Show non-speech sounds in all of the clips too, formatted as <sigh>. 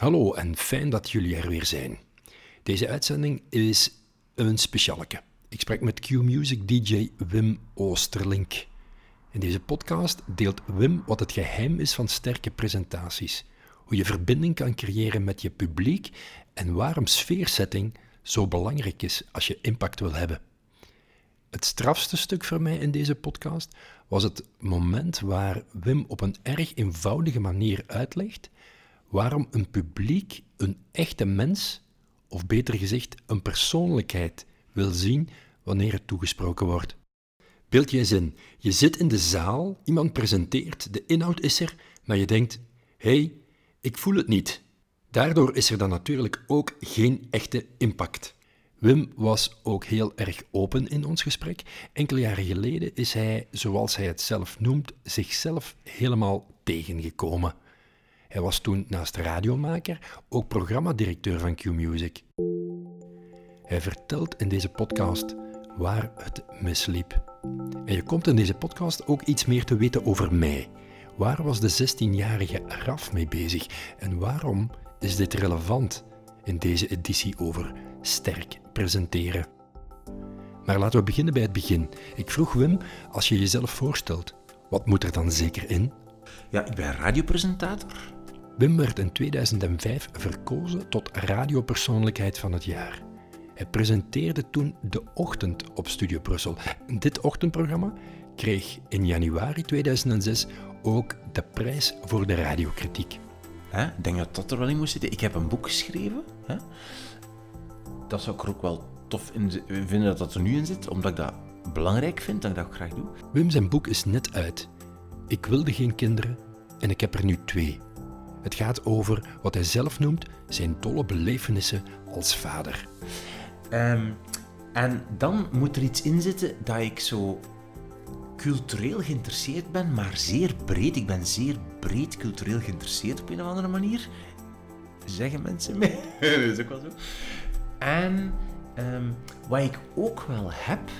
Hallo en fijn dat jullie er weer zijn. Deze uitzending is een specialeke. Ik spreek met Q-Music DJ Wim Oosterlink. In deze podcast deelt Wim wat het geheim is van sterke presentaties, hoe je verbinding kan creëren met je publiek en waarom sfeersetting zo belangrijk is als je impact wil hebben. Het strafste stuk voor mij in deze podcast was het moment waar Wim op een erg eenvoudige manier uitlegt waarom een publiek een echte mens, of beter gezegd een persoonlijkheid, wil zien wanneer het toegesproken wordt. Beeld je eens in, je zit in de zaal, iemand presenteert, de inhoud is er, maar je denkt, hé, hey, ik voel het niet. Daardoor is er dan natuurlijk ook geen echte impact. Wim was ook heel erg open in ons gesprek. Enkele jaren geleden is hij, zoals hij het zelf noemt, zichzelf helemaal tegengekomen. Hij was toen naast radiomaker ook programmadirecteur van Q-Music. Hij vertelt in deze podcast waar het misliep. En je komt in deze podcast ook iets meer te weten over mij. Waar was de 16-jarige Raf mee bezig en waarom is dit relevant in deze editie over sterk presenteren? Maar laten we beginnen bij het begin. Ik vroeg Wim, als je jezelf voorstelt, wat moet er dan zeker in? Ja, ik ben radiopresentator. Wim werd in 2005 verkozen tot radiopersoonlijkheid van het jaar. Hij presenteerde toen De Ochtend op Studio Brussel. Dit ochtendprogramma kreeg in januari 2006 ook de prijs voor de radiokritiek. Ik denk dat dat er wel in moest zitten. Ik heb een boek geschreven. Hè? Dat zou ik er ook wel tof in vinden dat dat er nu in zit, omdat ik dat belangrijk vind, dat ik dat ook graag doe. Wim zijn boek is net uit. Ik wilde geen kinderen en ik heb er nu twee. Het gaat over wat hij zelf noemt zijn dolle belevenissen als vader. Um, en dan moet er iets in zitten dat ik zo cultureel geïnteresseerd ben, maar zeer breed. Ik ben zeer breed cultureel geïnteresseerd op een of andere manier. Zeggen mensen mij. <laughs> dat is ook wel zo. En um, wat ik ook wel heb,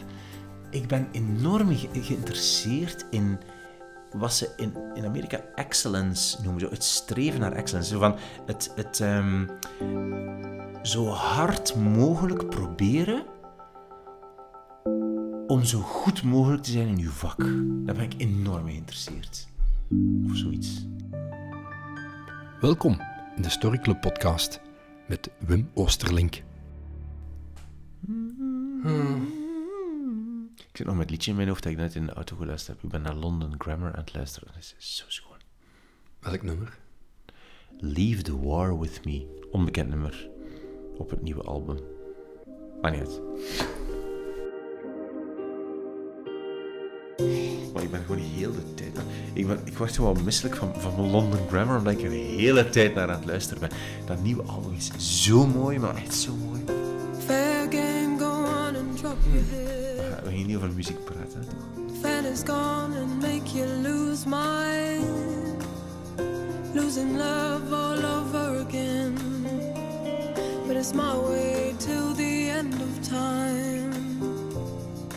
ik ben enorm geïnteresseerd in wat ze in, in Amerika excellence noemen. Zo het streven naar excellence. Zo van het, het um, zo hard mogelijk proberen om zo goed mogelijk te zijn in uw vak. Daar ben ik enorm geïnteresseerd. Of zoiets. Welkom in de Story Club podcast met Wim Oosterlink. Hmm. Ik zit nog met het liedje in mijn hoofd dat ik net in de auto geluisterd heb. Ik ben naar London Grammar aan het luisteren. Dat is zo schoon. Welk nummer? Leave the War With Me. Onbekend nummer. Op het nieuwe album. Maar niet uit. Maar ik ben gewoon de hele tijd... Ik, ben, ik word gewoon misselijk van, van mijn London Grammar, omdat ik er de hele tijd naar aan het luisteren ben. Dat nieuwe album is zo mooi, maar echt zo mooi. Fair game, go on and drop your head. Gaan niet over muziek praten, toch? Fan is gone and make you lose mind. Losing love all over again. But it's my way till the end of time.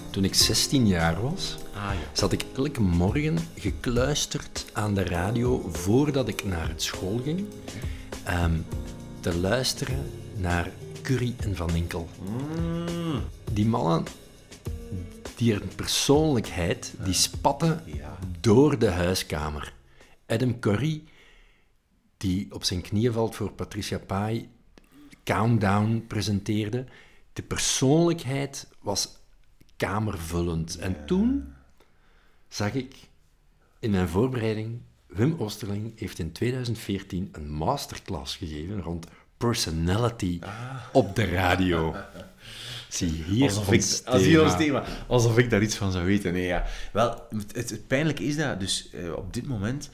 Toen ik 16 jaar was, Ah, ja. zat ik elke morgen gekluisterd aan de radio voordat ik naar het school ging, ehm, te luisteren naar Curry en Van Inkel. Mm. Die mannen, die een persoonlijkheid, die spatten Ja. door de huiskamer. Adam Curry, die op zijn knieën valt voor Patricia Pai, Countdown presenteerde. De persoonlijkheid was kamervullend. En toen zag ik in mijn voorbereiding, Wim Oosterling heeft in 2014 een masterclass gegeven rond personality op de radio. <laughs> Zie hier Alsof ons ik, als hier ons thema. thema. Alsof ik daar iets van zou weten. Nee, ja. Wel, het, het, pijnlijke is dat dus eh, op dit moment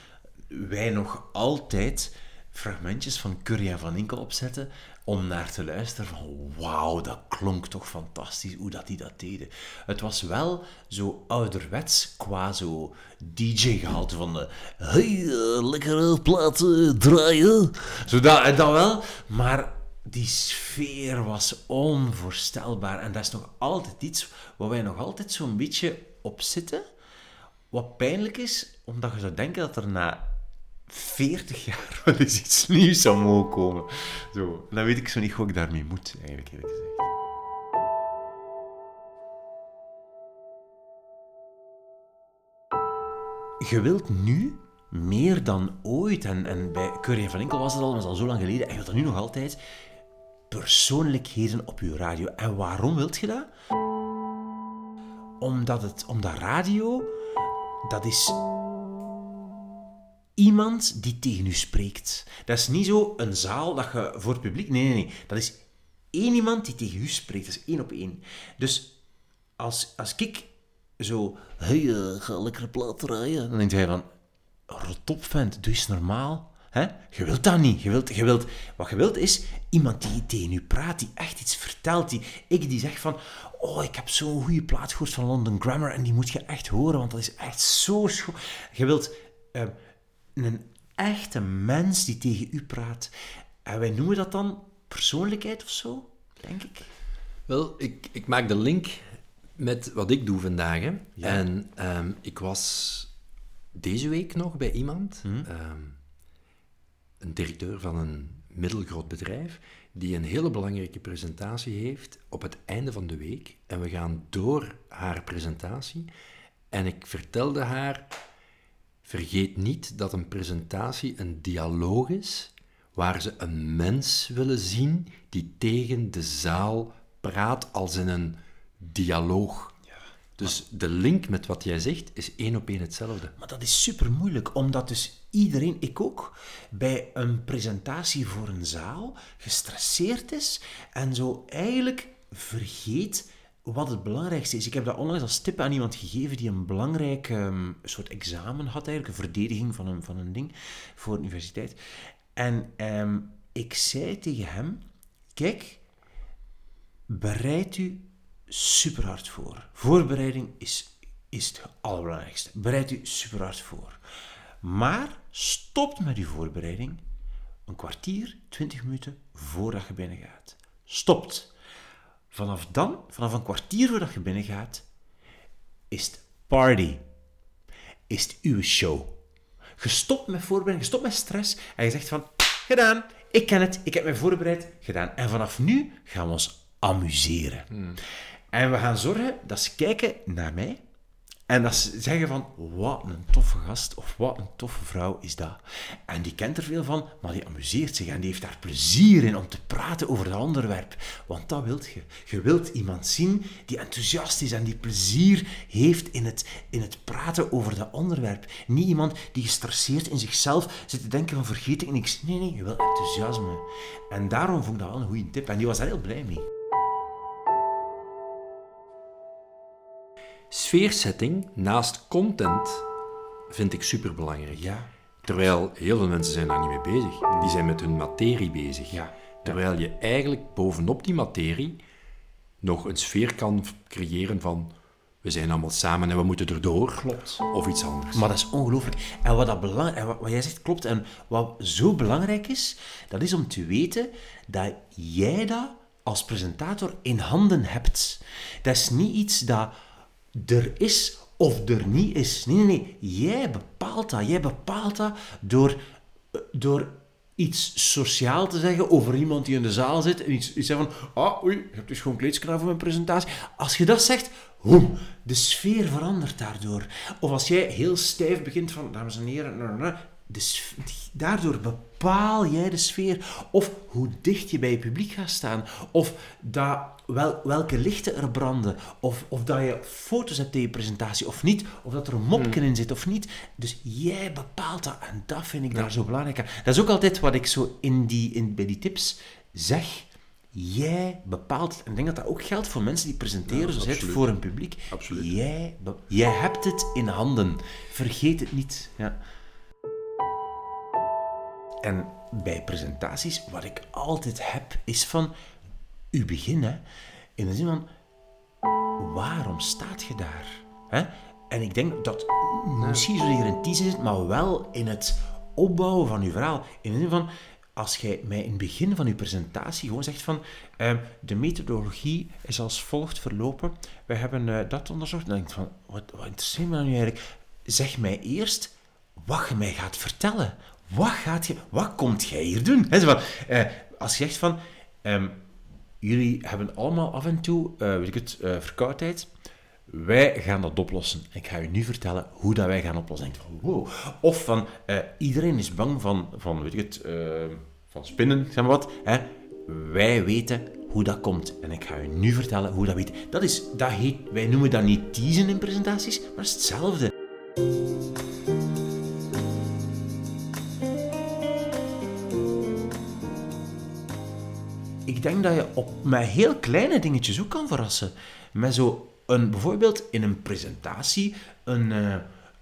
wij nog altijd fragmentjes van Curry en Van Inkel opzetten om naar te luisteren van wauw, dat klonk toch fantastisch hoe dat die dat deden. Het was wel zo ouderwets qua zo DJ-gehalte van de hey, eh, lekkere platen draaien. Zo dat, en dat wel, maar die sfeer was onvoorstelbaar. En dat is nog altijd iets waar wij nog altijd zo'n beetje op zitten. Wat pijnlijk is, omdat je zou denken dat er na 40 jaar <laughs> wel eens iets nieuws zou mogen komen. Zo, dan weet ik zo niet hoe ik daarmee moet, eigenlijk eerlijk gezegd. Je wilt nu meer dan ooit, en, en bij Curry van Enkel was het al, maar dat is al zo lang geleden, en je wilt dat nu nog altijd, persoonlijkheden op je radio. En waarom wilt je dat? Omdat, het, omdat radio, dat is iemand die tegen u spreekt. Dat is niet zo een zaal dat je voor het publiek... Nee, nee, nee. Dat is één iemand die tegen u spreekt. Dat is één op één. Dus als, als ik zo... Hey, uh, ga lekker plaat draaien. Dan denkt hij van... Rot op, vent. Doe eens normaal. Hè? Je wilt dat niet. Je wilt, je wilt, wat je wilt is iemand die tegen u praat, die echt iets vertelt. Die, ik die zegt van, oh, ik heb zo'n goede plaat gehoord van London Grammar en die moet je echt horen, want dat is echt zo schoon. Je wilt uh, een echte mens die tegen u praat. En wij noemen dat dan persoonlijkheid of zo, denk ik. Wel, ik, ik maak de link met wat ik doe vandaag. Hè. En um, ik was deze week nog bij iemand, hmm. um, een directeur van een middelgroot bedrijf, die een hele belangrijke presentatie heeft op het einde van de week. En we gaan door haar presentatie. En ik vertelde haar Vergeet niet dat een presentatie een dialoog is waar ze een mens willen zien die tegen de zaal praat als in een dialoog. Dus de link met wat jij zegt is één op één hetzelfde. Maar dat is super moeilijk, omdat dus iedereen, ik ook, bij een presentatie voor een zaal gestresseerd is en zo eigenlijk vergeet wat het belangrijkste is. Ik heb dat onlangs als tip aan iemand gegeven die een belangrijk um, soort examen had, eigenlijk, een verdediging van een, van een ding voor de universiteit. En um, ik zei tegen hem: Kijk, bereid u super hard voor. Voorbereiding is, is het allerbelangrijkste. Bereid u super hard voor. Maar stopt met uw voorbereiding een kwartier, twintig minuten voordat je binnen gaat. Stopt. Vanaf dan, vanaf een kwartier voordat je binnen gaat, is het party. Is het uw show. Gestopt met voorbereiding, gestopt met stress en je zegt van, gedaan, ik ken het, ik heb me voorbereid, gedaan. En vanaf nu gaan we ons amuseren. Hmm. En we gaan zorgen dat ze kijken naar mij en dat ze zeggen van, wat een toffe gast of wat een toffe vrouw is dat. En die kent er veel van, maar die amuseert zich en die heeft daar plezier in om te praten over dat onderwerp. Want dat wilt je. Je wilt iemand zien die enthousiast is en die plezier heeft in het, in het praten over dat onderwerp. Niet iemand die gestresseerd in zichzelf zit te denken van vergeet ik niks. Nee, nee, je wilt enthousiasme. En daarom vond ik dat wel een goede tip en die was daar heel blij mee. Sfeersetting naast content vind ik superbelangrijk. Ja. Terwijl heel veel mensen zijn daar niet mee bezig. Die zijn met hun materie bezig. Ja. Terwijl je eigenlijk bovenop die materie nog een sfeer kan creëren van we zijn allemaal samen en we moeten erdoor. Klopt. Of iets anders. Maar dat is ongelooflijk. En wat, dat belang, en wat, wat jij zegt klopt. En wat zo belangrijk is, dat is om te weten dat jij dat als presentator in handen hebt. Dat is niet iets dat er is of er niet is. Nee, nee, nee. Jij bepaalt dat. Jij bepaalt dat door, door iets sociaal te zeggen over iemand die in de zaal zit. En iets, iets zeggen van, ah, oei, je hebt dus gewoon kleedskamer voor mijn presentatie. Als je dat zegt, de sfeer verandert daardoor. Of als jij heel stijf begint van, dames en heren, de, daardoor bepaal jij de sfeer. Of hoe dicht je bij je publiek gaat staan. Of dat, wel, welke lichten er branden. Of, of dat je foto's hebt in je presentatie of niet. Of dat er een mopje hmm. in zit of niet. Dus jij bepaalt dat. En dat vind ik daar zo belangrijk aan. Dat is ook altijd wat ik zo in die, in, bij die tips zeg. Jij bepaalt, en ik denk dat dat ook geldt voor mensen die presenteren, ja, zoals voor een publiek. Absoluut. Jij, jij hebt het in handen. Vergeet het niet. Ja. En bij presentaties, wat ik altijd heb, is van u beginnen in de zin van waarom staat je daar? En ik denk dat misschien zo hier een teaser zit, maar wel in het opbouwen van uw verhaal. In de zin van, als jij mij in het begin van uw presentatie gewoon zegt van uh, de methodologie is als volgt verlopen, we hebben uh, dat onderzocht, dan denk ik van, wat, wat interesseert me dan nu eigenlijk? Zeg mij eerst wat je mij gaat vertellen. Wat gaat je, wat komt jij hier doen? He, van, eh, als je zegt van, ehm, jullie hebben allemaal af en toe, eh, weet ik het, eh, verkoudheid. Wij gaan dat oplossen. Ik ga u nu vertellen hoe dat wij gaan oplossen. Van, wow. Of van, eh, iedereen is bang van, van weet ik het, eh, van spinnen, zeg maar wat. Hè? Wij weten hoe dat komt. En ik ga u nu vertellen hoe dat weet. Dat is, dat heet, wij noemen dat niet teasen in presentaties, maar het is hetzelfde. Denk dat je op, met heel kleine dingetjes ook kan verrassen. Met zo een, bijvoorbeeld in een presentatie een, eh,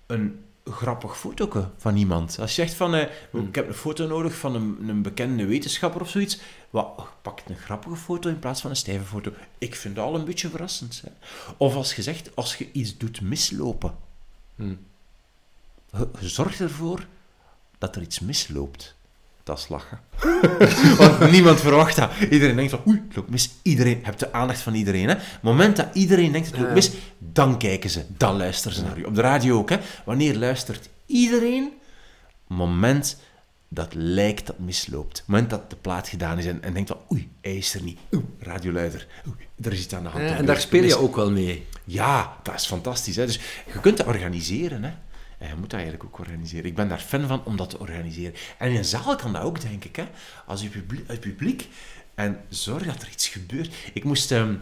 een grappig foto van iemand. Als je zegt van, eh, ik heb een foto nodig van een, een bekende wetenschapper of zoiets, wat, pak een grappige foto in plaats van een stijve foto. Ik vind dat al een beetje verrassend. Hè? Of als je zegt, als je iets doet mislopen, Hmm. zorgt ervoor dat er iets misloopt. Dat is lachen. <laughs> Want niemand verwacht dat. Iedereen denkt van, oei, het loopt mis. Iedereen, hebt de aandacht van iedereen. Hè. Het moment dat iedereen denkt, het loopt mis, dan kijken ze. Dan luisteren ze naar u. Op de radio ook. Hè. Wanneer luistert iedereen? moment dat lijkt dat misloopt. Het moment dat de plaat gedaan is en, en denkt van, oei, hij is er niet. Oeh, radioluider. Oei, er is iets aan de hand. Eh, en daar speel je mis. ook wel mee. Ja, dat is fantastisch. Hè? Dus je kunt dat organiseren. Hè? En je moet dat eigenlijk ook organiseren. Ik ben daar fan van om dat te organiseren. En in een zaal kan dat ook, denk ik. Hè? Als je publiek, het publiek... En zorg dat er iets gebeurt. Ik moest... ehm,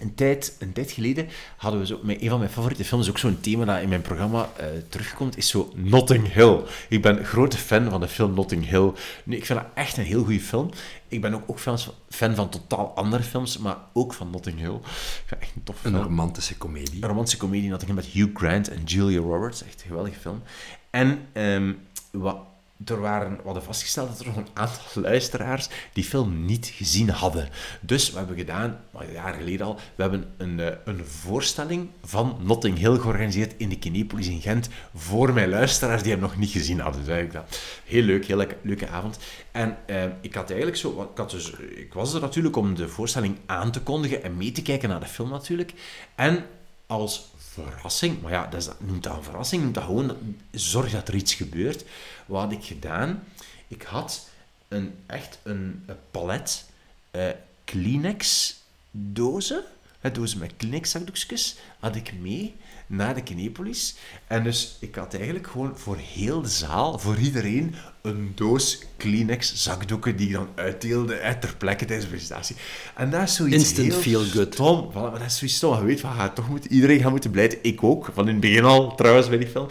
een, tijd, een tijd geleden hadden we zo... Met een van mijn favoriete films, ook zo'n thema dat in mijn programma eh, terugkomt, is zo Notting Hill. Ik ben een grote fan van de film Notting Hill. Nu, ik vind dat echt een heel goede film. Ik ben ook, ook fans- fan van totaal andere films, maar ook van Notting Hill. Ik vind het echt een toffe Een film. romantische komedie. Een romantische comedie Notting Hill met Hugh Grant en Julia Roberts. Echt een geweldige film. En ehm, wat, er waren, we hadden vastgesteld dat er nog een aantal luisteraars die film niet gezien hadden. Dus we hebben gedaan, maar jaar geleden al, we hebben een, eh, een voorstelling van Notting Hill georganiseerd in de Kinepolis in Gent voor mijn luisteraars die hem nog niet gezien hadden. Dus eigenlijk dat. Heel leuk, heel leuke, avond. En eh, ik had eigenlijk zo, ik, had dus, ik was er natuurlijk om de voorstelling aan te kondigen en mee te kijken naar de film natuurlijk. En als verrassing, maar ja, dat is, noemt dat een verrassing, noemt dat gewoon, zorg dat er iets gebeurt. Wat had ik gedaan? Ik had een, echt een, palet eh, Kleenex-dozen, dozen met Kleenex-zakdoekjes, had ik mee naar de Kinepolis. En dus ik had eigenlijk gewoon voor heel de zaal, voor iedereen, een doos Kleenex-zakdoeken die ik dan uitdeelde hè, ter plekke tijdens de presentatie. En dat is zoiets Instant heel feel good. Stom, voilà, maar dat is zoiets stom. Je weet, van, gaat toch moet, iedereen gaat moeten blijven. Ik ook, van in het begin al, trouwens, bij die film.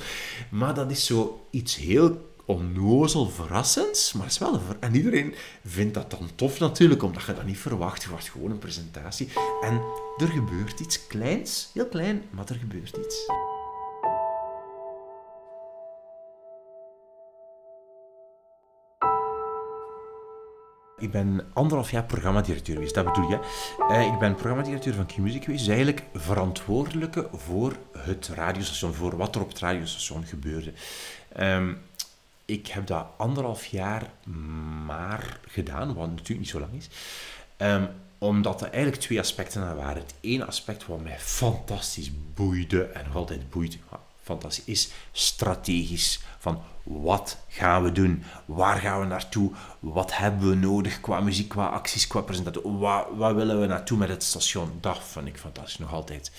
Maar dat is zo iets heel onnozel verrassends, maar is wel een En iedereen vindt dat dan tof natuurlijk, omdat je dat niet verwacht. Je wordt gewoon een presentatie. En er gebeurt iets kleins, heel klein, maar er gebeurt iets. Ik ben anderhalf jaar programmadirecteur geweest, dat bedoel je. Eh, ik ben programmadirecteur van Q-Music geweest, dus eigenlijk verantwoordelijke voor het radiostation, voor wat er op het radiostation gebeurde. Ehm, ik heb dat anderhalf jaar maar gedaan, wat natuurlijk niet zo lang is. Ehm, omdat er eigenlijk twee aspecten aan waren. Het ene aspect wat mij fantastisch boeide en nog altijd boeit, fantastisch, is strategisch. Van wat gaan we doen? Waar gaan we naartoe? Wat hebben we nodig qua muziek, qua acties, qua presentatie? Wat willen we naartoe met het station? Dat vind ik fantastisch, nog altijd.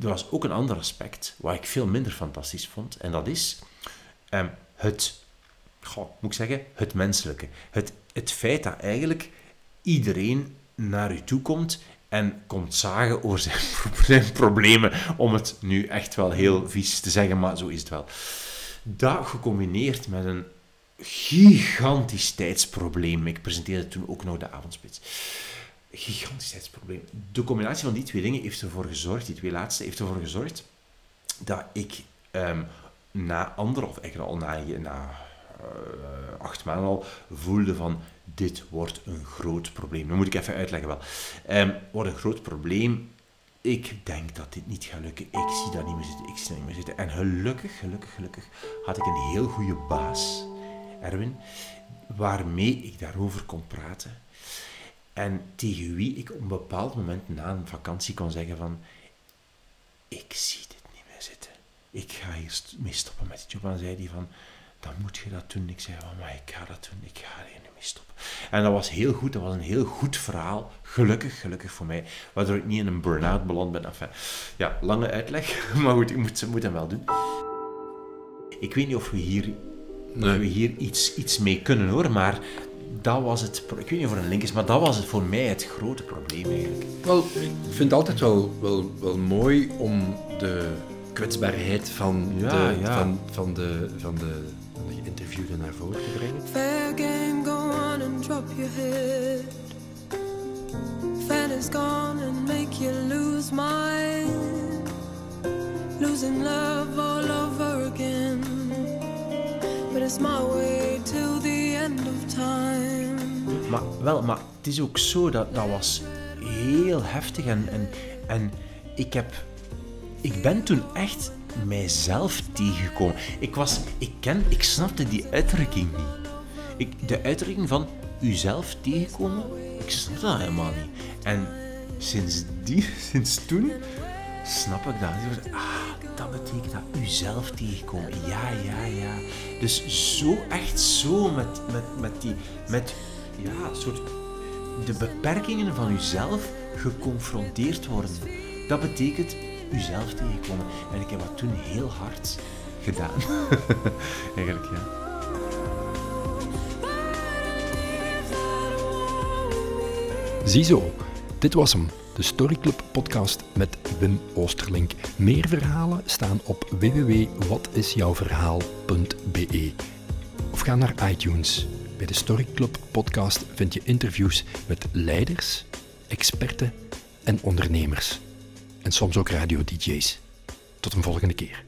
Er was ook een ander aspect, wat ik veel minder fantastisch vond. En dat is ehm, het, goh, moet ik zeggen, het menselijke. Het, het feit dat eigenlijk iedereen naar u toe komt en komt zagen over <laughs> zijn, problemen, om het nu echt wel heel vies te zeggen, maar zo is het wel. Dat gecombineerd met een gigantisch tijdsprobleem. Ik presenteerde toen ook nog de avondspits. Gigantisch tijdsprobleem. De combinatie van die twee dingen heeft ervoor gezorgd, die twee laatste, heeft ervoor gezorgd dat ik ehm, na anderhalf, eigenlijk al na, na eh, acht maanden al, voelde van dit wordt een groot probleem. Dat moet ik even uitleggen wel. Ehm wordt een groot probleem. Ik denk dat dit niet gaat lukken. Ik zie dat niet meer zitten. Ik zie dat niet meer zitten. En gelukkig, gelukkig, gelukkig had ik een heel goede baas, Erwin, waarmee ik daarover kon praten. En tegen wie ik op een bepaald moment na een vakantie kon zeggen van ik zie dit. Ik ga hier mee stoppen met die job. En zei hij van, dan moet je dat doen. Ik zei, oh, maar ik ga dat doen, ik ga er nu mee stoppen. En dat was heel goed, dat was een heel goed verhaal. Gelukkig, gelukkig voor mij. Waardoor ik niet in een burn-out beland ben. Enfin, ja, lange uitleg, <laughs> maar goed, ik moet, moet hem wel doen. Ik weet niet of we hier, of we hier iets, iets mee kunnen hoor, maar dat was het. Ik weet niet of er een link is, maar dat was het voor mij het grote probleem eigenlijk. Wel, ik vind het altijd wel, wel, wel mooi om de kwetsbaarheid van, Ja, de, ja. Van, van, de, van, de, van de geïnterviewde naar voren te brengen. Fair game, go on and drop your head. Fan is gone and make you lose mind. Losing love all over again. But it's my way till the end of time. Maar wel, maar het is ook zo dat dat was heel heftig en, en, en ik heb, ik ben toen echt mijzelf tegengekomen. Ik was, ik ken, ik snapte die uitdrukking niet. Ik, de uitdrukking van uzelf tegenkomen, ik snap dat helemaal niet. En sinds die, <laughs> sinds toen snap ik dat. Ah, dat betekent dat uzelf tegenkomen. Ja, ja, ja. Dus zo, echt zo met, met, met die, met, ja, soort, de beperkingen van uzelf geconfronteerd worden. Dat betekent uzelf tegenkomen. En ik heb dat toen heel hard gedaan. <laughs> Eigenlijk, ja. Ziezo, dit was hem. De Storyclub podcast met Wim Oosterlink. Meer verhalen staan op www.watisjouwverhaal.be Of ga naar iTunes. Bij de Storyclub podcast vind je interviews met leiders, experten en ondernemers. En soms ook radio-dj's. Tot een volgende keer.